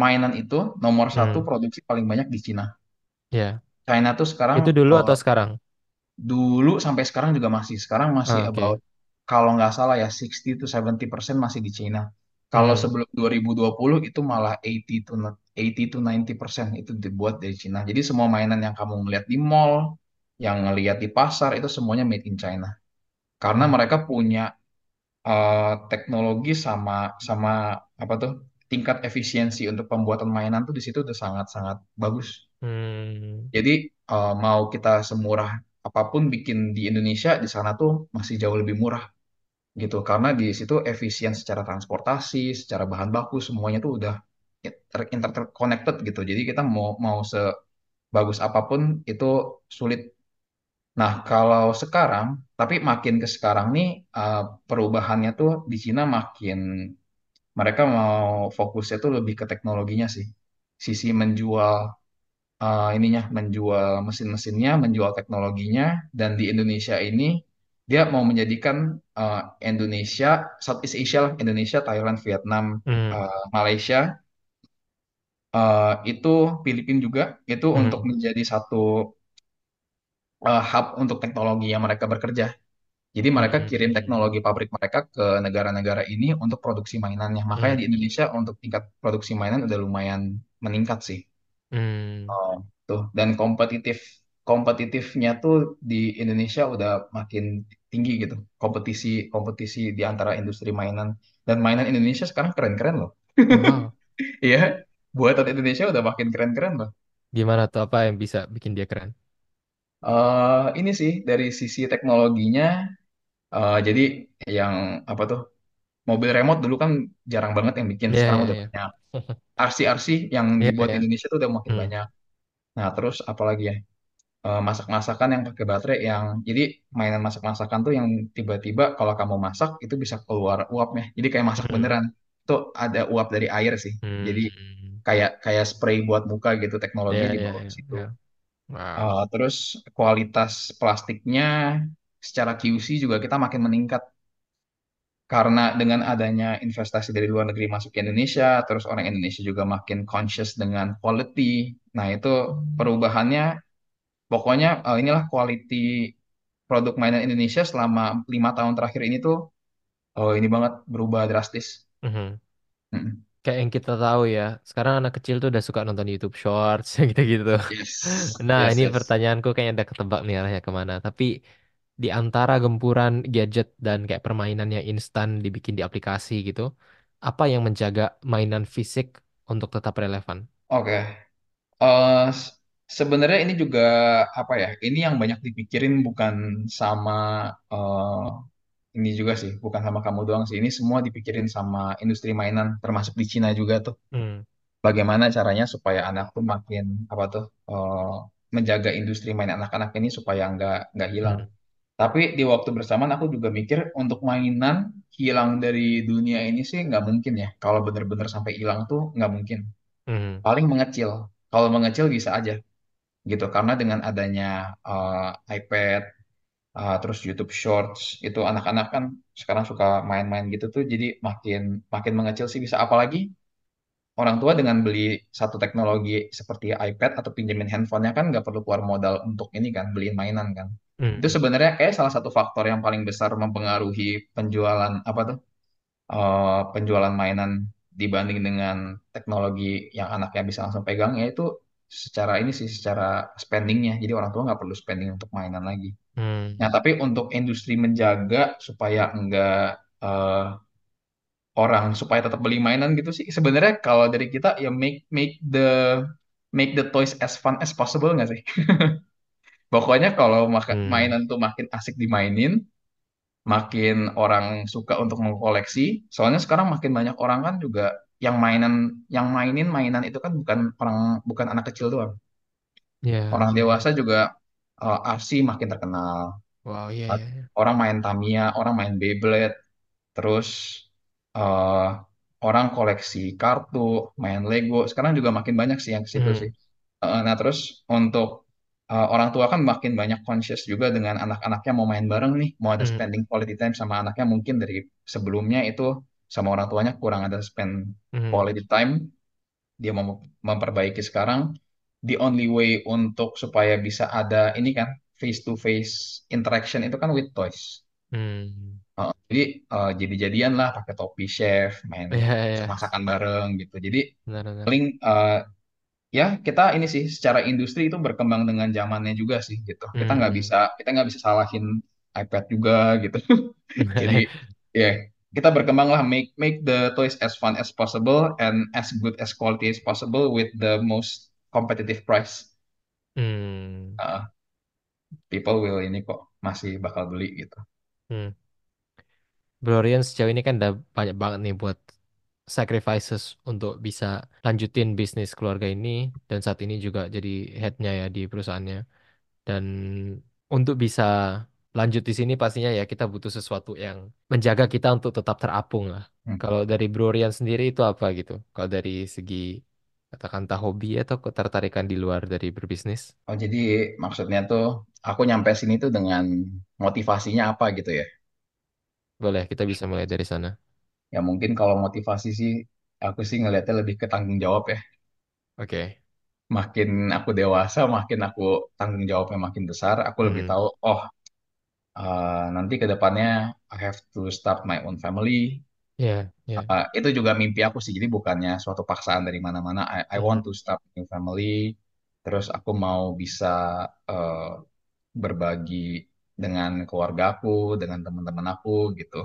mainan itu nomor satu Hmm. produksi paling banyak di Cina. Ya. China tuh sekarang Itu dulu uh, atau sekarang? Dulu sampai sekarang juga masih sekarang masih Ah, about Oke. kalau nggak salah ya 60 to 70% masih di Cina. Kalau Hmm. sebelum 2020 itu malah 80 to 80 to 90% itu dibuat dari Cina. Jadi semua mainan yang kamu ngeliat di mall, yang ngeliat di pasar itu semuanya made in China. Karena Hmm. mereka punya eh, teknologi sama sama apa tuh tingkat efisiensi untuk pembuatan mainan tuh di situ udah sangat-sangat bagus. Hmm. Jadi eh, mau kita semurah apa pun bikin di Indonesia di sana tuh masih jauh lebih murah gitu karena di situ efisien secara transportasi, secara bahan baku semuanya tuh udah ter- interconnected gitu. Jadi kita mau mau sebagus apa pun itu sulit. Nah, kalau sekarang, tapi makin ke sekarang nih eh, perubahannya tuh di Cina makin mereka mau fokusnya tuh lebih ke teknologinya sih. Sisi menjual eh, ininya, menjual mesin-mesinnya, menjual teknologinya, dan di Indonesia ini dia mau menjadikan eh, Indonesia, Southeast Asia lah, Indonesia, Thailand, Vietnam, Hmm. eh, Malaysia, eh, itu Filipina juga, itu untuk Hmm. menjadi satu eh, hub untuk teknologi yang mereka bekerja. Jadi mereka kirim Hmm. teknologi pabrik mereka ke negara-negara ini untuk produksi mainannya. Makanya di Hmm. Indonesia untuk tingkat produksi mainan udah lumayan meningkat sih. Hmm. Oh, tuh dan kompetitif kompetitifnya tuh di Indonesia udah makin tinggi gitu. Kompetisi kompetisi di antara industri mainan dan mainan Indonesia sekarang keren-keren loh. Wow. <laughs> Iya, buatan Indonesia udah makin keren-keren loh. Gimana tuh apa yang bisa bikin dia keren? eh ini sih dari sisi teknologinya, eh, jadi yang apa tuh mobil remote dulu kan jarang banget yang bikin, Ya, sekarang ya, udah ya. banyak. RC-RC yang Ya, dibuat di ya. Indonesia tuh udah makin Hmm. banyak. Nah, terus apalagi ya? Eh, masak-masakan yang pakai baterai yang jadi mainan masak-masakan tuh yang tiba-tiba kalau kamu masak itu bisa keluar uapnya. Jadi kayak masak Hmm. beneran. Itu ada uap dari air sih. Jadi Hmm. kayak kayak spray buat muka gitu teknologi ya, dibawa ke ya, situ. ya. Wow. Eh, terus kualitas plastiknya secara QC juga kita makin meningkat karena dengan adanya investasi dari luar negeri masuk ke Indonesia, terus orang Indonesia juga makin conscious dengan quality. Nah, itu perubahannya pokoknya eh, inilah quality produk mainan Indonesia selama lima tahun terakhir ini tuh oh ini banget berubah drastis. Mhm. Mm-mm. Kayak yang kita tahu ya, sekarang anak kecil tuh udah suka nonton YouTube Shorts <laughs> gitu-gitu. Yes, Nah, yes, ini yes. pertanyaanku kayaknya udah ketebak nih arahnya ke mana. Tapi di antara gempuran gadget dan kayak permainan yang instan dibikin di aplikasi gitu, apa yang menjaga mainan fisik untuk tetap relevan? Oke. Eh, s- sebenarnya ini juga apa ya? Ini yang banyak dipikirin bukan sama eh, ini juga sih, bukan sama kamu doang sih. Ini semua dipikirin sama industri mainan, termasuk di Cina juga tuh. Hmm. Bagaimana caranya supaya anak tuh makin apa tuh eh, menjaga industri main anak-anak ini supaya nggak nggak hilang. Hmm. Tapi di waktu bersamaan aku juga mikir untuk mainan hilang dari dunia ini sih nggak mungkin ya. Kalau bener-bener sampai hilang tuh nggak mungkin. Hmm. Paling mengecil. Kalau mengecil bisa aja gitu. Karena dengan adanya eh, iPad, eh, terus YouTube Shorts, itu anak-anak kan sekarang suka main-main gitu tuh. Jadi makin makin mengecil sih bisa. Apalagi orang tua dengan beli satu teknologi seperti iPad atau pinjemin handphonenya kan nggak perlu keluar modal untuk ini kan, beliin mainan kan. Itu Hmm. sebenarnya kayak salah satu faktor yang paling besar mempengaruhi penjualan apa tuh eh, penjualan mainan dibanding dengan teknologi yang anaknya bisa langsung pegang yaitu secara ini sih secara spendingnya. Jadi orang tua nggak perlu spending untuk mainan lagi. Nah, Hmm. tapi untuk industri menjaga supaya enggak eh, orang supaya tetap beli mainan gitu sih. Sebenarnya kalau dari kita ya make make the make the toys as fun as possible nggak sih? <laughs> Pokoknya kalau maka- Hmm. mainan tuh makin asik dimainin, makin orang suka untuk mengkoleksi. Soalnya sekarang makin banyak orang kan juga yang mainan yang mainin mainan itu kan bukan orang bukan anak kecil doang. Ya. Orang dewasa juga uh, RC makin terkenal. Wow, iya, iya. iya. Orang main Tamiya, orang main Beyblade, terus eh, orang koleksi kartu, main Lego. Sekarang juga makin banyak sih yang ke situ sih. Hmm. Eh, nah, terus untuk eh, orang tua kan makin banyak conscious juga dengan anak-anaknya mau main bareng nih, mau ada Hmm. spending quality time sama anaknya mungkin dari sebelumnya itu sama orang tuanya kurang ada spend Hmm. quality time. Dia mau memperbaiki sekarang. The only way untuk supaya bisa ada ini kan face to face interaction itu kan with toys. Hmm. Uh, jadi uh, jadi-jadian lah pakai topi chef, main Iya, iya. masak-masakan bareng gitu. Jadi paling uh, ya kita ini sih secara industri itu berkembang dengan zamannya juga sih gitu. Kita nggak Hmm. bisa kita nggak bisa salahin iPad juga gitu. <laughs> Jadi ya kita berkembang lah make make the toys as fun as possible and as good as quality as possible with the most competitive price. Hmm. Uh, people will ini kok masih bakal beli gitu. Hmm. Bro Rian sejauh ini kan udah banyak banget nih buat sacrifices untuk bisa lanjutin bisnis keluarga ini dan saat ini juga jadi headnya ya di perusahaannya. Dan untuk bisa lanjut di sini pastinya ya kita butuh sesuatu yang menjaga kita untuk tetap terapung lah. Hmm. Kalau dari Bro Rian sendiri itu apa gitu? Kalau dari segi katakan entah hobi atau ketertarikan di luar dari berbisnis? Oh, jadi maksudnya tuh aku nyampe sini tuh dengan motivasinya apa gitu ya. Boleh, kita bisa mulai dari sana. Ya mungkin kalau motivasi sih aku sih ngelihatnya lebih ke tanggung jawab ya. Oke. Makin aku dewasa, makin aku tanggung jawabnya makin besar, aku lebih Hmm. tahu, oh eh, nanti ke depannya I have to start my own family. Ya, ya. Eh, itu juga mimpi aku sih, jadi bukannya suatu paksaan dari mana-mana. I, I want Hmm. to start new family. Terus aku mau bisa eh, berbagi dengan keluarga aku, dengan teman-teman aku gitu.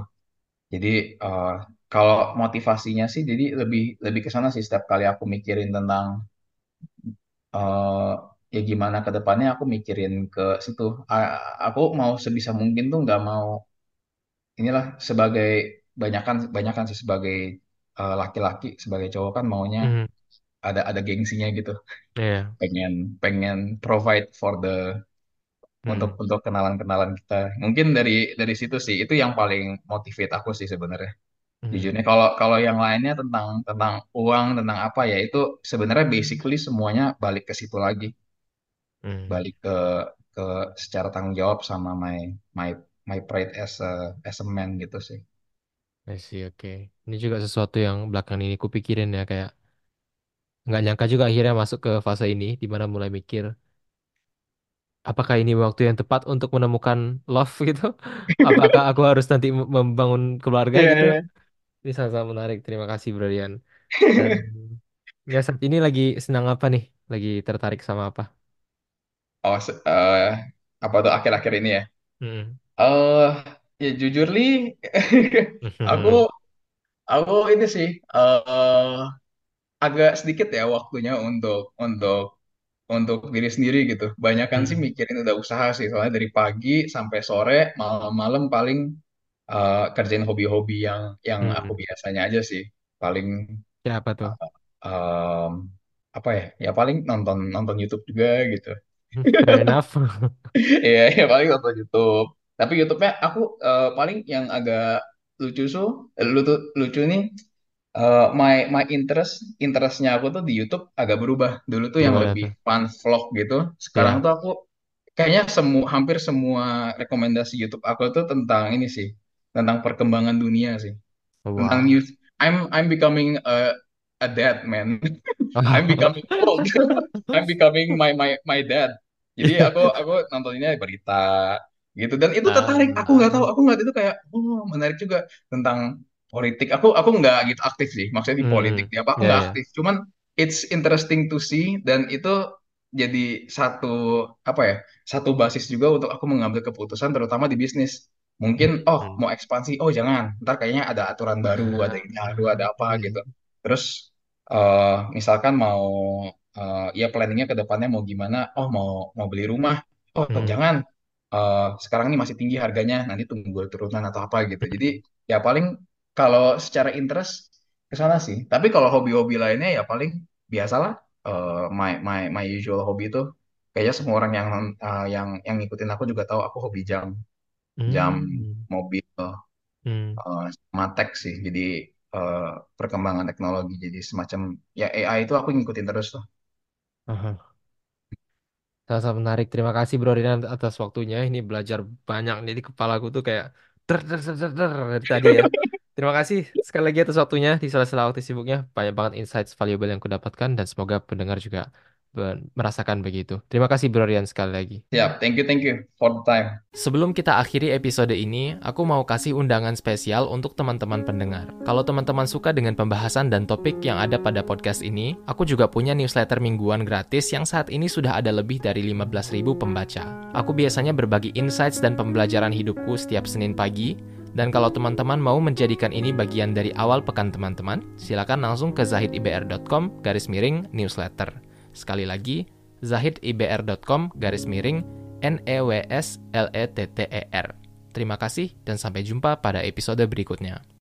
Jadi eh, kalau motivasinya sih, jadi lebih lebih ke sana sih setiap kali aku mikirin tentang eh, ya gimana ke depannya, aku mikirin ke situ. A- aku mau sebisa mungkin tuh nggak mau inilah sebagai banyakan banyakan sih sebagai eh, laki-laki, sebagai cowok kan maunya Hmm. ada ada gengsinya gitu, Ya. pengen pengen provide for the untuk Hmm. untuk kenalan-kenalan kita. Mungkin dari dari situ sih itu yang paling motivate aku sih sebenarnya. Jujurnya Hmm. kalau kalau yang lainnya tentang tentang uang tentang apa ya itu sebenarnya basically semuanya balik ke situ lagi, Hmm. balik ke ke secara tanggung jawab sama my my my pride as a as a man gitu sih. I see, oke. Ini juga sesuatu yang belakang ini kupikirin ya kayak nggak nyangka juga akhirnya masuk ke fase ini di mana mulai mikir apakah ini waktu yang tepat untuk menemukan love <laughs> gitu? <laughs> Apakah aku harus nanti mem- membangun keluarga Iya, gitu? iya. Ini sangat menarik. Terima kasih, Brian. Dan <laughs> ya saat ini lagi senang apa nih? Lagi tertarik sama apa? Oh, se- eh, apa tuh akhir-akhir ini ya? Hmm. Eh, ya jujur li, <laughs> aku <laughs> aku ini sih eh agak sedikit ya waktunya untuk untuk untuk diri sendiri gitu. Banyakan sih Hmm. mikirin udah usaha sih, soalnya dari pagi sampai sore, malam-malam paling eh, kerjain hobi-hobi yang yang aku Hmm. biasanya aja sih. Paling Siapa tuh? em, apa ya? Ya paling nonton nonton YouTube juga gitu. Fair enough. <laughs> Iya, ya paling nonton YouTube. Tapi YouTube-nya aku uh, paling yang agak lucu so, lucu lucu nih uh, my my interest interestnya aku tuh di YouTube agak berubah. Dulu tuh yang lebih fun vlog gitu. Sekarang Ya, tuh aku kayaknya semua hampir semua rekomendasi YouTube aku tuh tentang ini sih, tentang perkembangan dunia sih, tentang Wah. news. I'm I'm becoming a a dad man. <laughs> I'm becoming old. <laughs> I'm becoming my my my dad. Jadi <laughs> aku aku nontoninnya berita gitu dan itu tertarik. Aku nggak tahu, Ah. aku ngeliat itu kayak oh menarik juga tentang politik. Aku aku nggak gitu aktif sih, maksudnya di politik Hmm. di apa aku Ya, nggak ya. aktif. Cuman it's interesting to see dan itu jadi satu apa ya satu basis juga untuk aku mengambil keputusan terutama di bisnis. Mungkin oh Hmm. mau ekspansi, oh jangan, ntar kayaknya ada aturan baru, ada ini baru, ada apa gitu. Hmm. Terus eh, misalkan mau eh, ya planningnya ke depannya mau gimana? Oh mau mau beli rumah? Oh Hmm. jangan, Eh, sekarang ini masih tinggi harganya, nanti tunggu turunan atau apa gitu. Jadi ya paling kalau secara interest ke sana sih. Tapi kalau hobi-hobi lainnya ya paling biasalah eh, my my my usual hobi itu kayaknya semua orang yang eh, yang yang ngikutin aku juga tahu aku hobi jam jam Hmm. mobil eh, sama tech sih. Jadi eh, perkembangan teknologi jadi semacam ya AI itu aku ngikutin terus tuh. Aha. Sangat menarik. Terima kasih Bro Rinan atas waktunya. Ini belajar banyak nih di kepalaku tuh kayak der der der der der dari tadi ya. <laughs> Terima kasih sekali lagi atas waktunya di sela-sela waktu sibuknya. Banyak banget insights valuable yang kudapatkan dan semoga pendengar juga merasakan begitu. Terima kasih Bro Rian sekali lagi. Siap, thank you thank you for the time. Sebelum kita akhiri episode ini, aku mau kasih undangan spesial untuk teman-teman pendengar. Kalau teman-teman suka dengan pembahasan dan topik yang ada pada podcast ini, aku juga punya newsletter mingguan gratis yang saat ini sudah ada lebih dari 15.000 pembaca. Aku biasanya berbagi insights dan pembelajaran hidupku setiap Senin pagi, dan kalau teman-teman mau menjadikan ini bagian dari awal pekan teman-teman, silakan langsung ke zahidibr.com garis miring newsletter. Sekali lagi, zahidibr.com garis miring N-E-W-S-L-E-T-T-E-R. Terima kasih dan sampai jumpa pada episode berikutnya.